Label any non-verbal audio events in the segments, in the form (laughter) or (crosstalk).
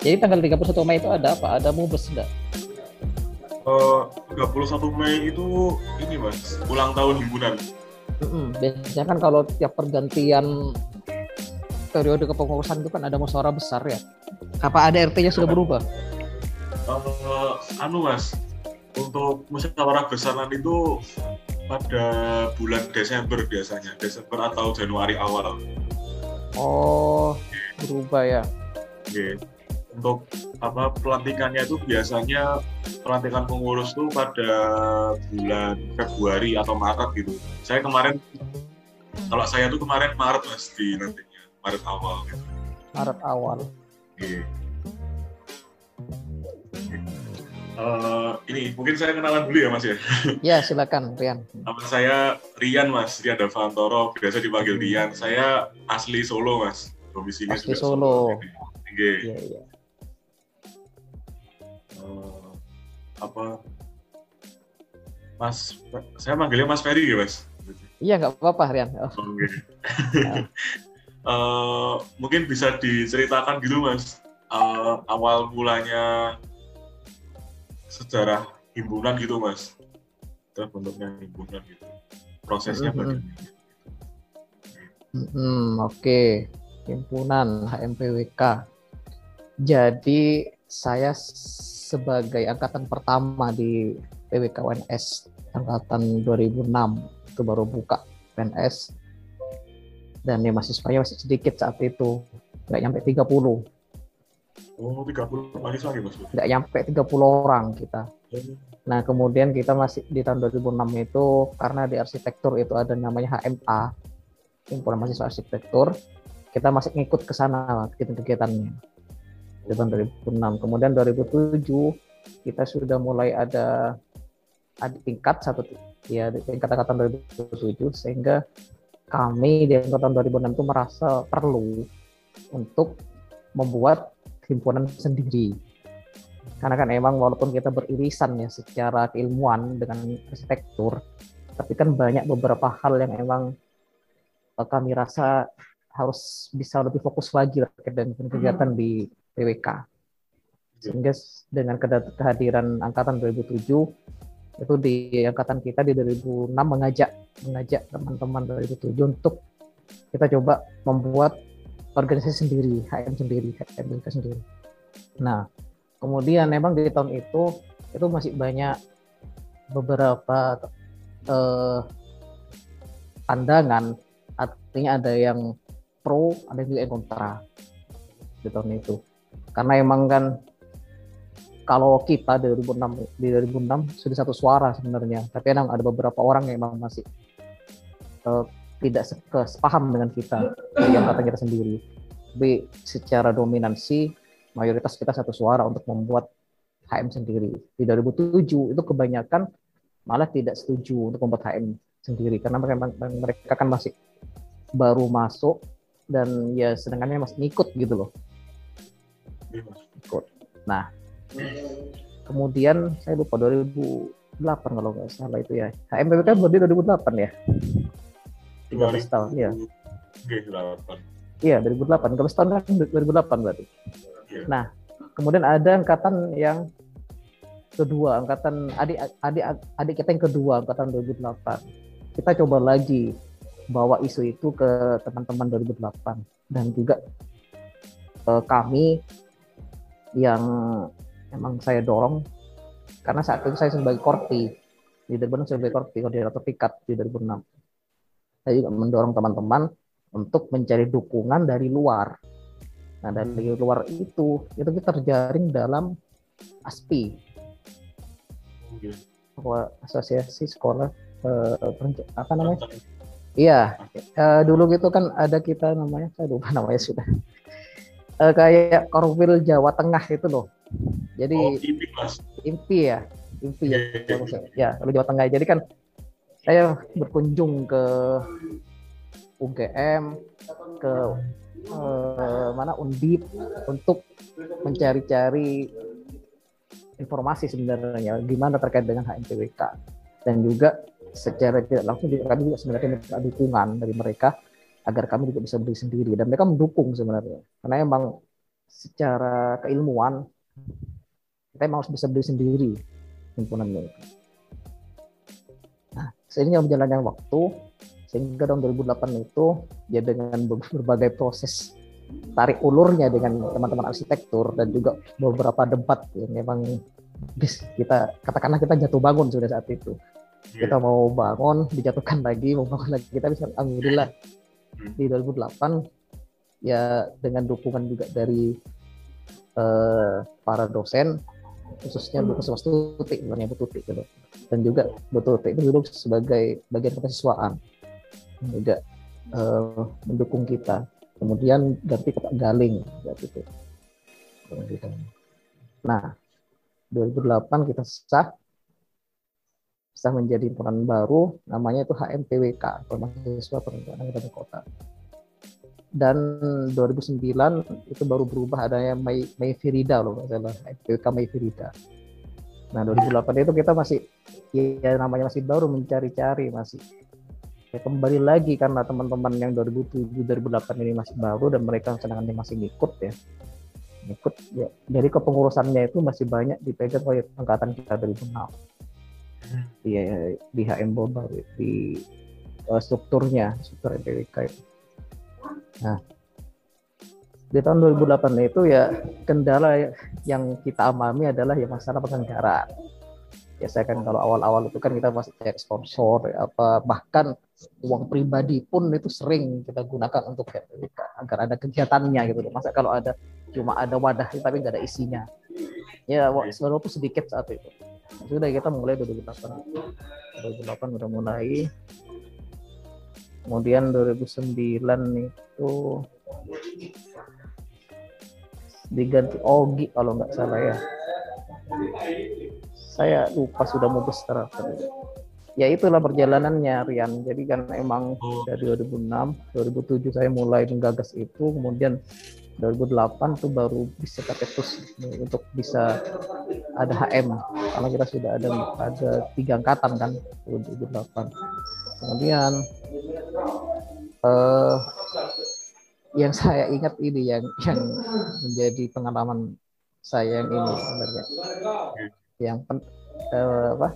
Jadi tanggal 31 Mei itu ada apa? Ada mubes enggak? Uh, 31 Mei itu ini mas, ulang tahun himpunan. Mm-hmm. Biasanya kan kalau tiap pergantian periode kepengurusan itu kan ada musyawarah besar ya. Apa ada RT-nya sudah berubah? Uh, anu mas, untuk musyawarah besaran itu pada bulan Desember biasanya, Desember atau Januari awal. Oh, berubah ya. Okay untuk apa pelantikannya itu biasanya pelantikan pengurus tuh pada bulan Februari atau Maret gitu. Saya kemarin kalau saya tuh kemarin Maret mas di nantinya Maret awal gitu. Maret awal. Oke. Uh, ini mungkin saya kenalan dulu ya mas ya. (laughs) Ya silakan Rian. Nama saya Rian mas Rian Davantoro biasa dipanggil Rian. Saya asli Solo mas. Domisilinya asli Solo. Oke. Okay. Iya iya apa Mas saya manggilnya Mas Ferry ya Mas iya nggak apa-apa Rian oh. okay. (laughs) uh, mungkin bisa diceritakan gitu Mas uh, awal mulanya sejarah himpunan gitu Mas. Terbentuknya himpunan gitu. Prosesnya mm -hmm. bagaimana hmm, oke. Okay. himpunan HMPWK jadi saya sebagai angkatan pertama di PWK UNS angkatan 2006 itu baru buka PNS dan ya mahasiswanya masih sedikit saat itu. Nggak nyampe 30 Oh, 30 mahasiswa lagi mas? Nggak nyampe 30 orang kita. Oh. Nah, kemudian kita masih di tahun 2006 itu karena di arsitektur itu ada namanya HMA, Himpunan Mahasiswa Arsitektur, kita masih ngikut ke sana kegiatan-kegiatannya di tahun 2006. Kemudian 2007 kita sudah mulai ada adik tingkat satu ya tingkat angkatan 2007 sehingga kami di angkatan 2006 itu merasa perlu untuk membuat himpunan sendiri. Karena kan emang walaupun kita beririsan ya secara keilmuan dengan arsitektur, tapi kan banyak beberapa hal yang emang eh, kami rasa harus bisa lebih fokus lagi terkait dengan kegiatan di PWK. Sehingga dengan kehadiran angkatan 2007 itu di angkatan kita di 2006 mengajak mengajak teman-teman 2007 untuk kita coba membuat organisasi sendiri, HM sendiri, HM sendiri. Nah, kemudian memang di tahun itu itu masih banyak beberapa eh, pandangan, artinya ada yang pro, ada juga yang kontra di tahun itu. Karena emang kan kalau kita di 2006 di 2006 sudah satu suara sebenarnya. Tapi emang ada beberapa orang yang emang masih uh, tidak sepaham dengan kita yang kata kita sendiri B secara dominansi mayoritas kita satu suara untuk membuat HM sendiri di 2007 itu kebanyakan malah tidak setuju untuk membuat HM sendiri karena mereka, mereka kan masih baru masuk dan ya sedangkannya masih ngikut gitu loh ikut. Nah, kemudian saya lupa 2008 kalau nggak salah itu ya. HMPP kan berdiri 2008 ya. 13 tahun, iya. Iya, 2008. 13 tahun kan 2008 berarti. Iya. Nah, kemudian ada angkatan yang kedua, angkatan adik adik adik kita yang kedua, angkatan 2008. Kita coba lagi bawa isu itu ke teman-teman 2008 dan juga eh, kami yang emang saya dorong karena saat itu saya sebagai korpi di 2006 sebagai korpi koordinator pikat di 2006 saya juga mendorong teman-teman untuk mencari dukungan dari luar. Nah dari luar itu itu kita terjaring dalam ASPI asosiasi sekolah eh, apa namanya? Iya. Eh, dulu gitu kan ada kita namanya saya lupa namanya sudah. Uh, kayak Korwil Jawa Tengah itu loh. Jadi oh, impi, mas. impi ya, impi ya, yeah. Iya, ya, kalau Jawa Tengah. Jadi kan saya berkunjung ke UGM, ke uh, mana Undip untuk mencari-cari informasi sebenarnya gimana terkait dengan HMPWK dan juga secara tidak langsung juga kami juga sebenarnya minta dukungan dari mereka agar kami juga bisa beli sendiri. Dan mereka mendukung sebenarnya. Karena emang secara keilmuan kita emang harus bisa beli sendiri himpunan mereka. Seiringnya berjalannya waktu sehingga tahun 2008 itu ya dengan berbagai proses tarik ulurnya dengan teman-teman arsitektur dan juga beberapa debat yang memang kita katakanlah kita jatuh bangun sudah saat itu yeah. kita mau bangun dijatuhkan lagi mau bangun lagi kita bisa alhamdulillah hmm. di 2008 ya dengan dukungan juga dari uh, para dosen khususnya Bu Kusuma Tuti sebenarnya Bu Tuti gitu. Dan juga Bu Tuti itu duduk sebagai bagian kepesiswaan juga uh, mendukung kita. Kemudian ganti ke Galing waktu itu nah 2008 kita sah. Sah menjadi himpunan baru namanya itu HMPWK Mahasiswa Perencanaan Kabupaten Kota. Dan 2009 itu baru berubah adanya Mei, Mei Firida loh salah. HMPWK Mei Firida nah 2008 itu kita masih ya namanya masih baru mencari-cari masih ya kembali lagi karena teman-teman yang 2007 2008 ini masih baru dan mereka sedangkan masih ngikut ya ngikut ya jadi kepengurusannya itu masih banyak dipegang oleh angkatan kita dari 2006 di di HM Bogor di uh, strukturnya struktur MPWK itu. Nah di tahun 2008 itu ya kendala yang kita alami adalah ya masalah penganggaran ya saya kan kalau awal-awal itu kan kita masih cek sponsor apa bahkan uang pribadi pun itu sering kita gunakan untuk ya, agar ada kegiatannya gitu loh. Masa kalau ada cuma ada wadah tapi nggak ada isinya. Ya walaupun sedikit saat itu. Sudah kita mulai 2008 2008 udah mulai. Kemudian 2009 itu diganti Ogi kalau nggak salah ya. Saya lupa sudah mau besar ya itulah perjalanannya Rian. Jadi kan emang oh. dari 2006 2007 saya mulai menggagas itu. Kemudian 2008 tuh baru bisa tercetus untuk bisa ada HM karena kita sudah ada ada tiga angkatan kan 2008 kemudian eh, yang saya ingat ini yang yang menjadi pengalaman saya yang ini sebenarnya yang pen, uh, apa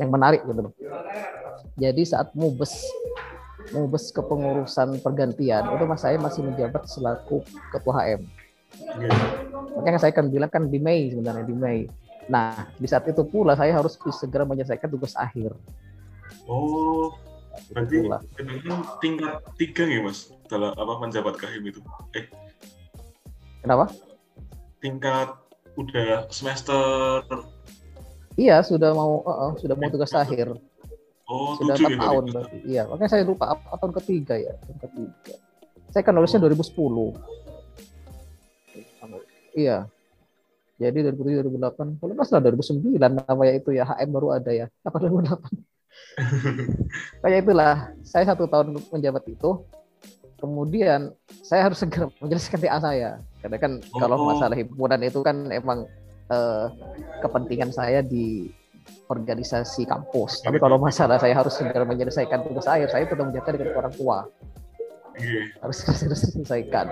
yang menarik gitu loh. Jadi saat mubes mubes kepengurusan pergantian itu mas saya masih menjabat selaku ketua HM. Makanya saya kan bilang kan di Mei sebenarnya di Mei. Nah di saat itu pula saya harus segera menyelesaikan tugas akhir. Oh, berarti tingkat tiga ya mas dalam apa menjabat kahim itu? Eh, kenapa? Tingkat udah semester Iya, sudah mau uh, uh, sudah mau tugas akhir. Oh, sudah empat tahun ya, berarti. Iya, makanya saya lupa apa tahun ketiga ya, tahun ketiga. Saya kan nulisnya oh. 2010. Iya. Jadi 2007 2008, kalau nggak salah 2009 namanya itu ya HM baru ada ya. Apa 2008? (laughs) Kayak itulah, saya satu tahun menjabat itu, kemudian saya harus segera (laughs) menjelaskan TA saya. Karena kan oh. kalau masalah himpunan itu kan emang uh, kepentingan saya di organisasi kampus. Tapi kalau masalah saya harus segera menyelesaikan tugas saya saya sudah menjaga dengan orang tua. Yeah. harus (laughs) segera selesaikan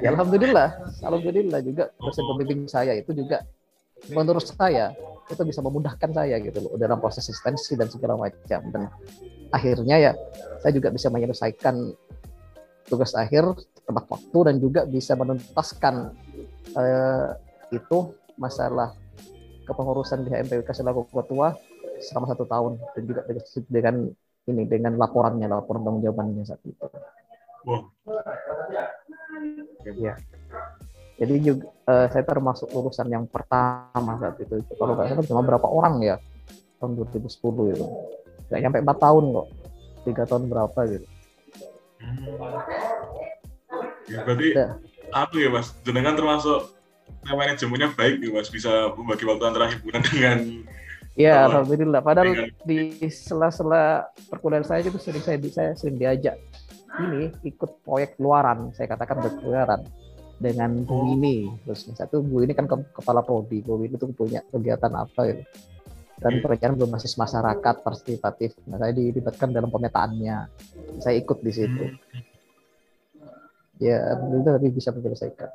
ya alhamdulillah. Alhamdulillah juga dosen pembimbing saya itu juga menurut saya itu bisa memudahkan saya gitu loh dalam proses asistensi dan segala macam dan akhirnya ya saya juga bisa menyelesaikan tugas akhir tepat waktu dan juga bisa menuntaskan uh, itu masalah kepengurusan di HMPWK selaku ketua selama satu tahun dan juga dengan ini dengan laporannya laporan tanggung jawabannya saat itu. Wow. Ya. Jadi juga uh, saya termasuk lulusan yang pertama saat itu. Kalau nggak salah cuma berapa orang ya tahun 2010 itu. Nggak nyampe empat tahun kok. Tiga tahun berapa gitu. Ya, berarti ya. apa ya mas? Jenengan termasuk manajemennya baik ya mas, bisa membagi waktu antara hiburan (laughs) dengan Ya, alhamdulillah. Padahal dengan... di sela-sela perkuliahan saya itu sering saya, saya sering diajak ini ikut proyek luaran, saya katakan proyek luaran. Dengan Bu Oh. ini terus satu Bu ini kan ke- kepala prodi. Bu ini tuh punya kegiatan apa gitu. Dan perencanaan berbasis masyarakat partisipatif. Nah saya dilibatkan dalam pemetaannya. Saya ikut di situ. Hmm. ya itu tapi bisa menyelesaikan.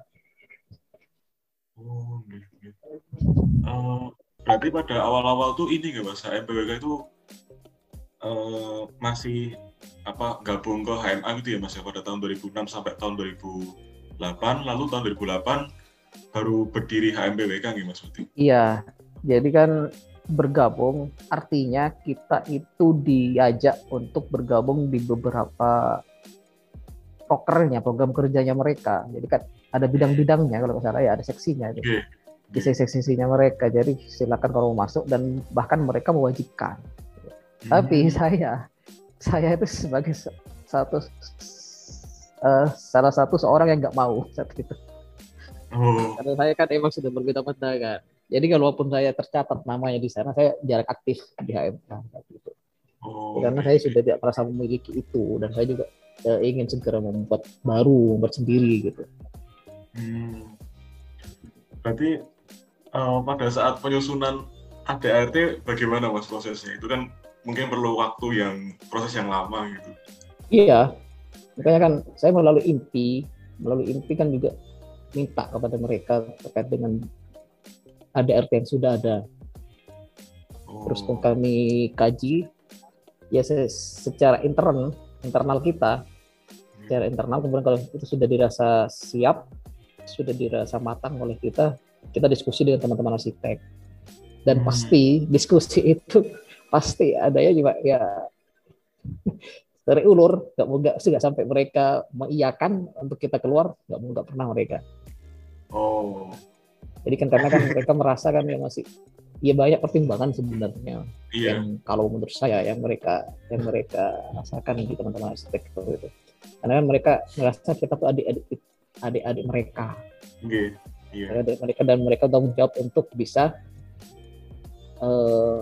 Oh, gitu. Eh, berarti pada awal-awal tuh ini nggak mas, MPWK itu eh, masih apa gabung ke HMA gitu ya mas ya? Pada tahun 2006 sampai tahun 2008, lalu tahun 2008 baru berdiri HMPWK gitu mas berarti. Iya, jadi kan bergabung artinya kita itu diajak untuk bergabung di beberapa prokernya, program kerjanya mereka. Jadi kan ada bidang-bidangnya kalau nggak salah ya ada seksinya. gitu. Oke. Di seksi-seksinya mereka. Jadi silakan kalau mau masuk dan bahkan mereka mewajibkan. Tapi Hmm. saya saya itu sebagai sa- satu eh, salah satu seorang yang nggak mau (laughs) saat itu. Oh, Karena saya kan emang sudah berbeda pandangan. Jadi kalaupun saya tercatat namanya di sana, saya jarang aktif di HMK. saat itu. oh, Karena saya sudah tidak merasa memiliki itu dan saya juga eh, ingin segera membuat baru, membuat sendiri gitu. Hmm. Berarti eh, pada saat penyusunan ADRT bagaimana mas prosesnya? Itu kan mungkin perlu waktu yang proses yang lama gitu. Iya, makanya kan saya melalui inti, melalui inti kan juga minta kepada mereka terkait dengan ADRT yang sudah ada. Oh, Terus pun kami kaji, ya se- secara intern, internal kita, secara internal kemudian kalau itu sudah dirasa siap, sudah dirasa matang oleh kita, kita diskusi dengan teman-teman arsitek. Dan Hmm. pasti (laughs) diskusi itu pasti adanya juga ya dari ulur, nggak mau nggak nggak sampai mereka mengiyakan untuk kita keluar, nggak mau nggak pernah mereka. Oh, Jadi kan karena kan mereka merasa kan ya masih ya banyak pertimbangan sebenarnya iya. yang kalau menurut saya yang mereka yang mereka rasakan di teman-teman arsitektur itu karena kan mereka merasa kita tuh adik-adik adik-adik mereka Oke, iya. adik mereka dan mereka tanggung jawab untuk bisa eh,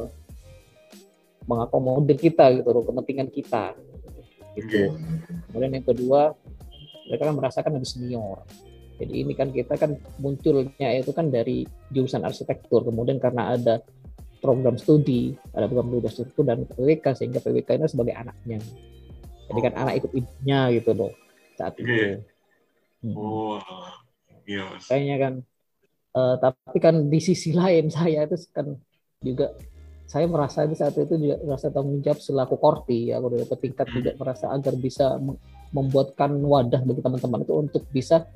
mengakomodir kita gitu loh kepentingan kita gitu. Kemudian yang kedua mereka kan merasakan lebih senior. Jadi ini kan kita kan munculnya itu kan dari jurusan arsitektur kemudian karena ada program studi ada program studi arsitektur dan PWK sehingga PWK ini sebagai anaknya. Jadi kan Oh. anak ikut ibunya gitu loh saat itu. Hmm. Oh, iya kayaknya kan eh, tapi kan di sisi lain (laughs) saya itu kan juga saya merasa di saat itu juga merasa tanggung jawab selaku korti ya aku dari tingkat Hmm. juga merasa agar bisa mem- membuatkan wadah bagi teman-teman itu untuk bisa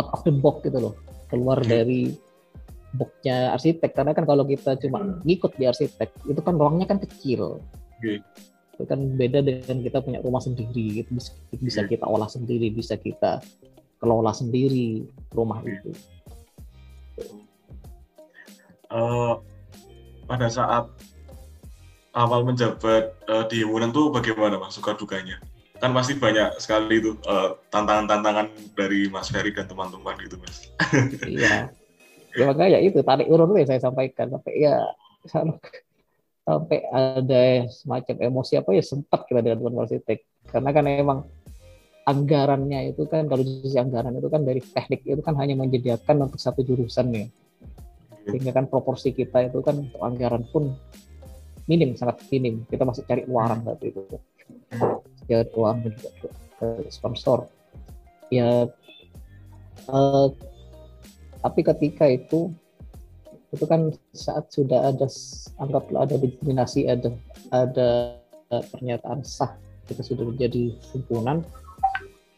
out of the box gitu loh keluar Hmm. dari boxnya arsitek karena kan kalau kita cuma ngikut di arsitek itu kan ruangnya kan kecil Oke. itu kan beda dengan kita punya rumah sendiri gitu bisa, bisa Oke. kita olah sendiri bisa kita kelola sendiri rumah Oke. itu Eh, pada saat awal menjabat eh, di himpunan tuh bagaimana mas suka dukanya? Kan pasti banyak sekali itu eh, tantangan-tantangan dari Mas Ferry dan teman-teman gitu mas. (laughs) Iya. Ya makanya itu tarik urut yang saya sampaikan sampai ya sampai ada semacam emosi apa ya sempat kita dengan teman arsitek karena kan emang anggarannya itu kan kalau di sisi anggaran itu kan dari teknik itu kan hanya menyediakan untuk satu jurusan ya sehingga kan proporsi kita itu kan untuk anggaran pun minim sangat minim. Kita masih cari luaran waktu itu. Cari uang dan juga ke, sponsor ya eh, tapi ketika itu itu kan saat sudah ada anggaplah ada diskriminasi ada ada eh, pernyataan sah kita sudah menjadi himpunan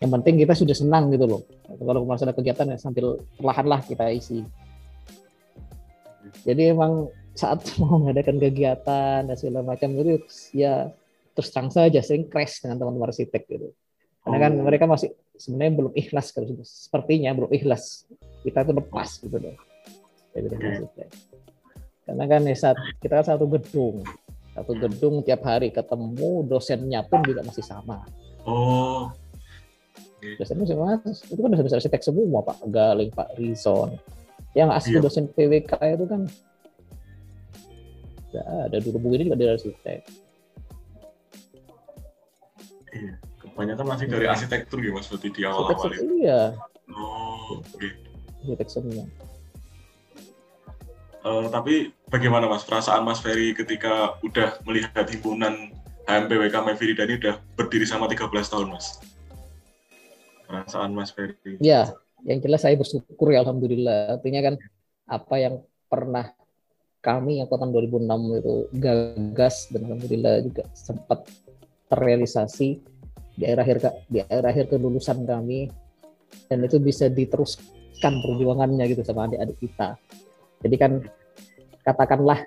yang penting kita sudah senang gitu loh. Kalau masalah kegiatan ya sambil perlahan lah kita isi. Jadi emang saat (laughs) mau mengadakan kegiatan dan segala macam itu ya terus terang saja sering crash dengan teman-teman arsitek gitu. Karena kan Oh. mereka masih sebenarnya belum ikhlas kalau sepertinya belum ikhlas. Kita itu lepas gitu dari Oke. arsitek karena kan ya saat kita kan satu gedung. Satu gedung tiap hari ketemu dosennya pun juga masih sama. Oh, dosennya semua itu kan dosen arsitek semua Pak Galing Pak Rizon. Yang asli Iya. dosen PWK itu kan nggak ada dulu ini juga dari arsitek iya. Kebanyakan masih dari arsitektur ya mas berarti di awal-awal arsitek itu. iya Oh, oke. Arsitek senior. Eh, tapi bagaimana Mas perasaan Mas Ferry ketika udah melihat himpunan HMPWK Meviri ini udah berdiri sama 13 tahun Mas? Perasaan Mas Ferry. Ya, yang jelas saya bersyukur ya Alhamdulillah. Artinya kan apa yang pernah kami yang tahun 2006 itu gagas dan Alhamdulillah juga sempat terrealisasi di akhir-akhir di akhir-akhir kelulusan kami dan itu bisa diteruskan perjuangannya gitu sama adik-adik kita. Jadi kan katakanlah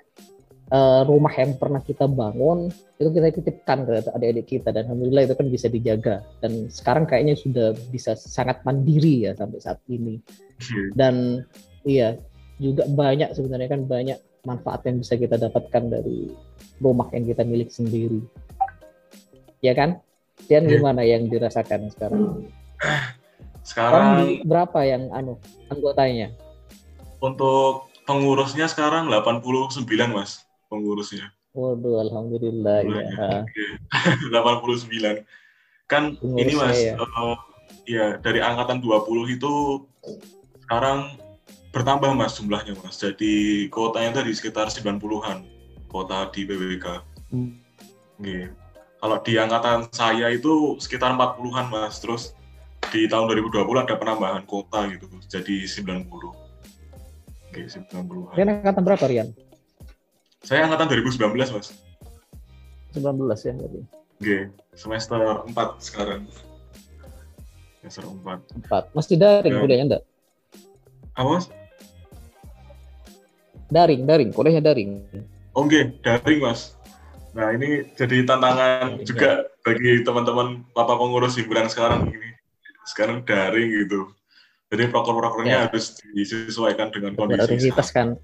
uh, rumah yang pernah kita bangun itu kita titipkan ke adik-adik kita dan alhamdulillah itu kan bisa dijaga dan sekarang kayaknya sudah bisa sangat mandiri ya sampai saat ini. Hmm. Dan iya juga banyak sebenarnya kan banyak manfaat yang bisa kita dapatkan dari rumah yang kita milik sendiri. Ya kan? Dan Iya. gimana yang dirasakan sekarang? Sekarang Sekarang berapa yang anu anggotanya? untuk pengurusnya sekarang 89 Mas pengurusnya. Waduh, alhamdulillah ya. Oke. (laughs) 89. Kan Pengurusnya ini Mas, ya. eh, ya dari angkatan 20 itu sekarang bertambah Mas jumlahnya Mas. Jadi kotanya tadi sekitar 90-an kota di BWK. Hmm. Oke. Kalau di angkatan saya itu sekitar 40-an Mas. Terus di tahun 2020 ada penambahan kota gitu. Jadi 90. Oke, 90-an. Rian angkatan berapa Rian? Saya angkatan 2019 Mas. 19 ya berarti. Oke, semester 4 sekarang. Semester 4. 4. Masih daring Ya. kuliahnya enggak? Apa Mas? Daring, daring, kuliahnya daring. Oke, daring Mas. Nah ini jadi tantangan Daring, juga bagi teman-teman Bapak pengurus himpunan sekarang ini. Sekarang daring gitu. Jadi proker-prokernya Ya. harus disesuaikan dengan kondisi. Prioritas kan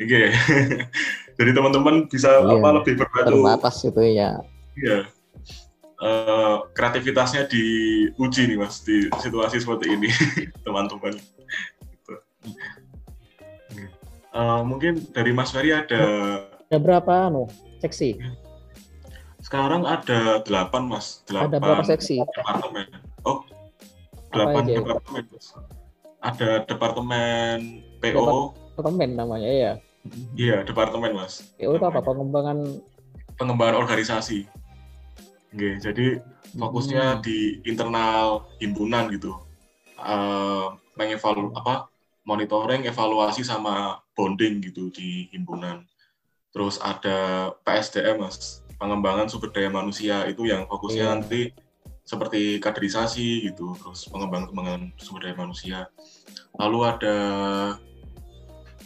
Oke. (laughs) Jadi teman-teman bisa Iya. apa lebih berbatu. terbatas itu ya. Iya. Eh, kreativitasnya diuji nih mas di situasi seperti ini (laughs) teman-teman. Gitu. Eh, mungkin dari Mas Ferry ada Ada berapa anu seksi? sekarang ada delapan mas delapan Ada berapa seksi? departemen. Oh, Apa delapan departemen mas. Ada departemen PO, Departemen namanya ya. iya departemen mas. PO itu apa? Pengembangan Pengembangan organisasi. Oke, jadi fokusnya Hmm. di internal himpunan gitu Eh mengevalu apa monitoring evaluasi sama bonding gitu di himpunan terus ada PSDM mas pengembangan sumber daya manusia itu yang fokusnya Iya. nanti seperti kaderisasi gitu terus pengembangan pengembangan sumber daya manusia lalu ada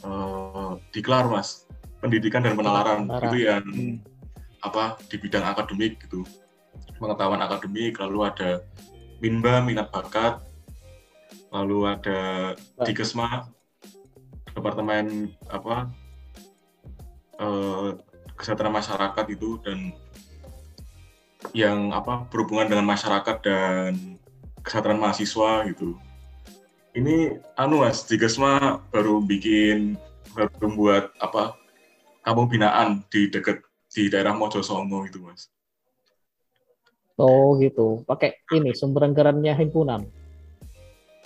eh diklar mas pendidikan dan penalaran Penalaran. itu yang Hmm. apa di bidang akademik gitu pengetahuan akademik lalu ada minba minat bakat lalu ada Baik. dikesma departemen apa eh, kesejahteraan masyarakat itu dan yang apa berhubungan dengan masyarakat dan kesejahteraan mahasiswa gitu ini anu mas dikesma baru bikin baru membuat apa kampung binaan di dekat di daerah Mojosongo itu mas oh gitu. Pakai ini sumber anggarannya himpunan.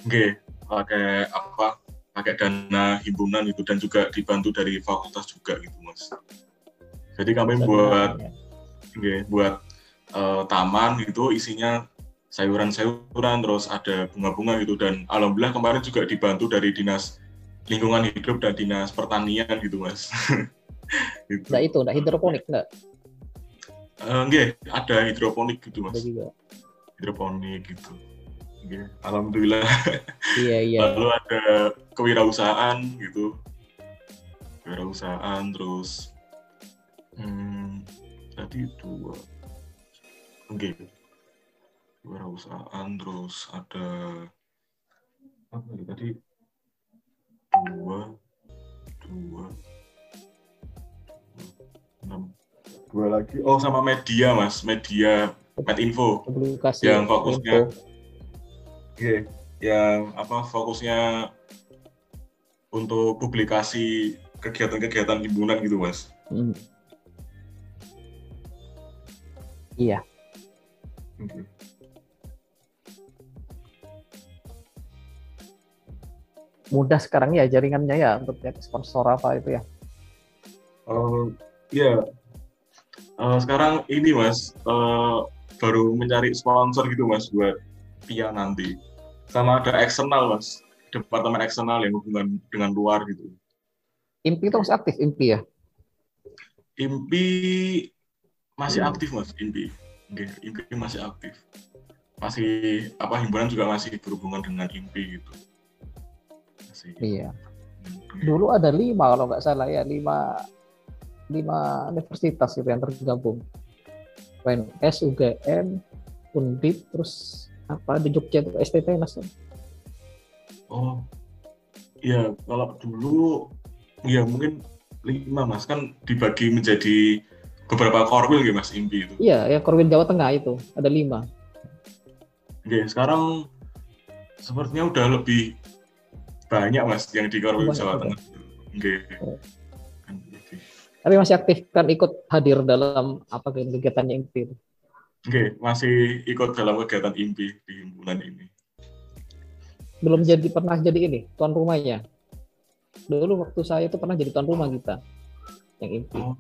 Oke, pakai apa? Pakai dana himpunan itu dan juga dibantu dari fakultas juga gitu, Mas. Jadi kami buat Ya. oke, buat eh, taman itu isinya sayuran-sayuran terus ada bunga-bunga gitu dan alhamdulillah kemarin juga dibantu dari dinas lingkungan hidup dan dinas pertanian gitu, Mas. (laughs) gitu. Enggak itu, enggak hidroponik enggak. Eh, oke, ada hidroponik gitu, Ada Mas. juga. Hidroponik gitu. Oke, alhamdulillah. Iya, (laughs) iya. lalu ada kewirausahaan gitu kewirausahaan terus hmm, tadi dua oke kewirausahaan terus ada apa ya tadi dua dua enam dua lagi oh sama media mas media medinfo Publikasi. yang fokusnya info. Oke, yang apa fokusnya untuk publikasi kegiatan-kegiatan himpunan gitu, Mas. Hmm. Iya. Oke. mudah sekarang ya jaringannya ya untuk ya, sponsor apa itu ya. Uh, ya, uh, sekarang ini mas uh, baru mencari sponsor gitu mas buat Pia nanti. Sama ada eksternal mas, departemen eksternal yang hubungan dengan luar gitu. Impi itu masih aktif Impi ya? Impi masih hmm. aktif mas Impi. Impi masih aktif. Masih apa himpunan juga masih berhubungan dengan Impi gitu. Masih. Iya. Hmm. Dulu ada lima kalau nggak salah ya lima lima universitas itu yang tergabung. UNS, UGM, Undip, terus apa di Jogja itu STT Mas. Oh, iya kalau dulu ya mungkin lima mas kan dibagi menjadi beberapa korwil gitu mas Impi itu. Iya, ya korwil Jawa Tengah itu ada lima. Oke, sekarang sepertinya udah lebih banyak mas yang di korwil Jawa Tengah. Oke. Tapi masih aktif kan ikut hadir dalam apa kegiatannya IMPI? Oke, masih ikut dalam kegiatan IMPI di himpunan ini. Belum jadi pernah jadi ini tuan rumahnya. Dulu waktu saya itu pernah jadi tuan rumah kita yang IMPI. Oh,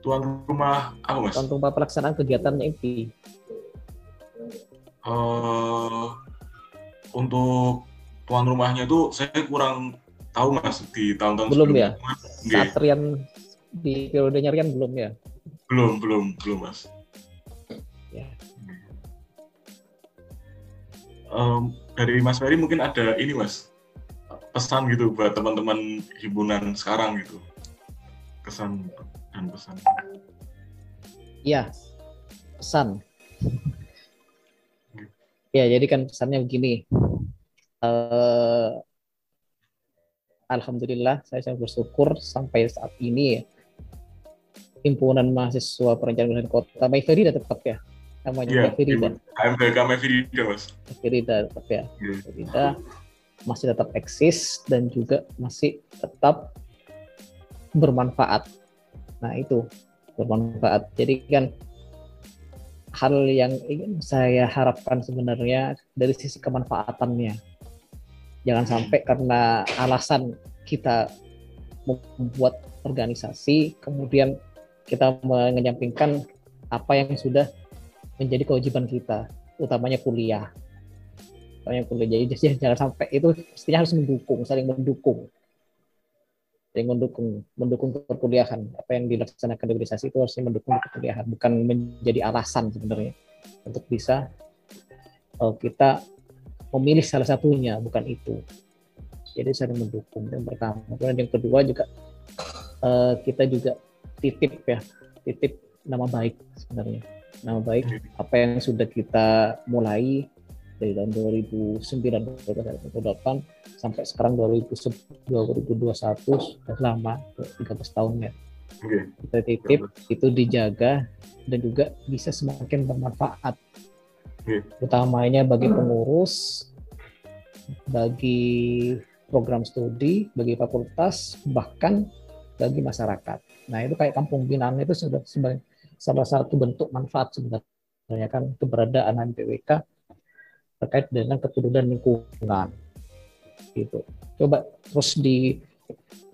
tuan rumah apa mas? Tuan rumah pelaksanaan kegiatannya IMPI. Uh, untuk tuan rumahnya itu saya kurang tahu mas di tahun-tahun belum ya saat Rian di periode nyarian belum ya? Belum, belum, belum mas. Um, dari Mas Ferry mungkin ada ini mas pesan gitu buat teman-teman himpunan sekarang gitu kesan dan pesan. Iya, pesan. Ya, jadi kan pesannya begini. Uh, Alhamdulillah, saya sangat bersyukur sampai saat ini ya, himpunan mahasiswa perencanaan kota Mayferida tetap ya namanya yeah, Mayferida. HMPK Mayferida mas. Mayferida tetap ya. Yeah. Masih tetap eksis dan juga masih tetap bermanfaat. Nah itu bermanfaat. Jadi kan hal yang ingin saya harapkan sebenarnya dari sisi kemanfaatannya. Jangan sampai karena alasan kita membuat organisasi kemudian kita menyampingkan apa yang sudah menjadi kewajiban kita, utamanya kuliah. Utamanya kuliah. Jadi, (laughs) jangan sampai itu pastinya harus mendukung, saling mendukung. Saling mendukung, mendukung perkuliahan. Apa yang dilaksanakan di organisasi itu harusnya mendukung perkuliahan, bukan menjadi alasan sebenarnya untuk bisa uh, kita memilih salah satunya, bukan itu. Jadi saling mendukung yang pertama. Kemudian yang kedua juga uh, kita juga titip ya titip nama baik sebenarnya nama baik. Apa yang sudah kita mulai dari tahun 2009 2008 sampai sekarang 2021 sudah lama 13 tahun ya. Kita titip itu dijaga dan juga bisa semakin bermanfaat. Utamanya bagi pengurus bagi program studi bagi fakultas bahkan bagi masyarakat. Nah itu kayak kampung binaan itu sudah sebagai salah satu bentuk manfaat sebenarnya kan keberadaan MPWK terkait dengan keturunan lingkungan gitu. Coba terus di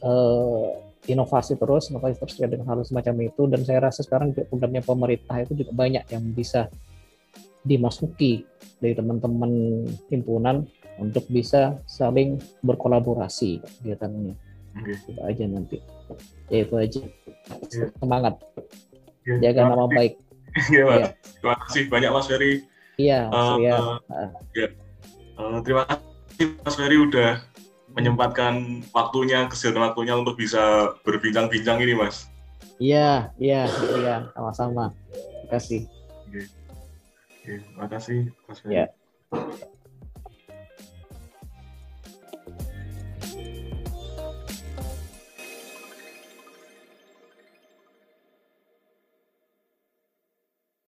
uh, inovasi terus, inovasi terus dengan hal semacam itu dan saya rasa sekarang programnya pemerintah itu juga banyak yang bisa dimasuki dari teman-teman himpunan untuk bisa saling berkolaborasi kegiatannya. Okay. Itu aja nanti. Ya itu aja. Yeah. Semangat. Yeah. Jaga nama kasih. baik. (laughs) Iya, yeah, Terima kasih banyak Mas Ferry. Iya, uh, ya. Uh, ya. Uh, terima kasih Mas Ferry udah menyempatkan waktunya, kesehatan waktunya untuk bisa berbincang-bincang ini, Mas. Iya, iya, iya, sama-sama. Terima kasih. Oke. Oke, terima kasih Mas Ferry. Yeah.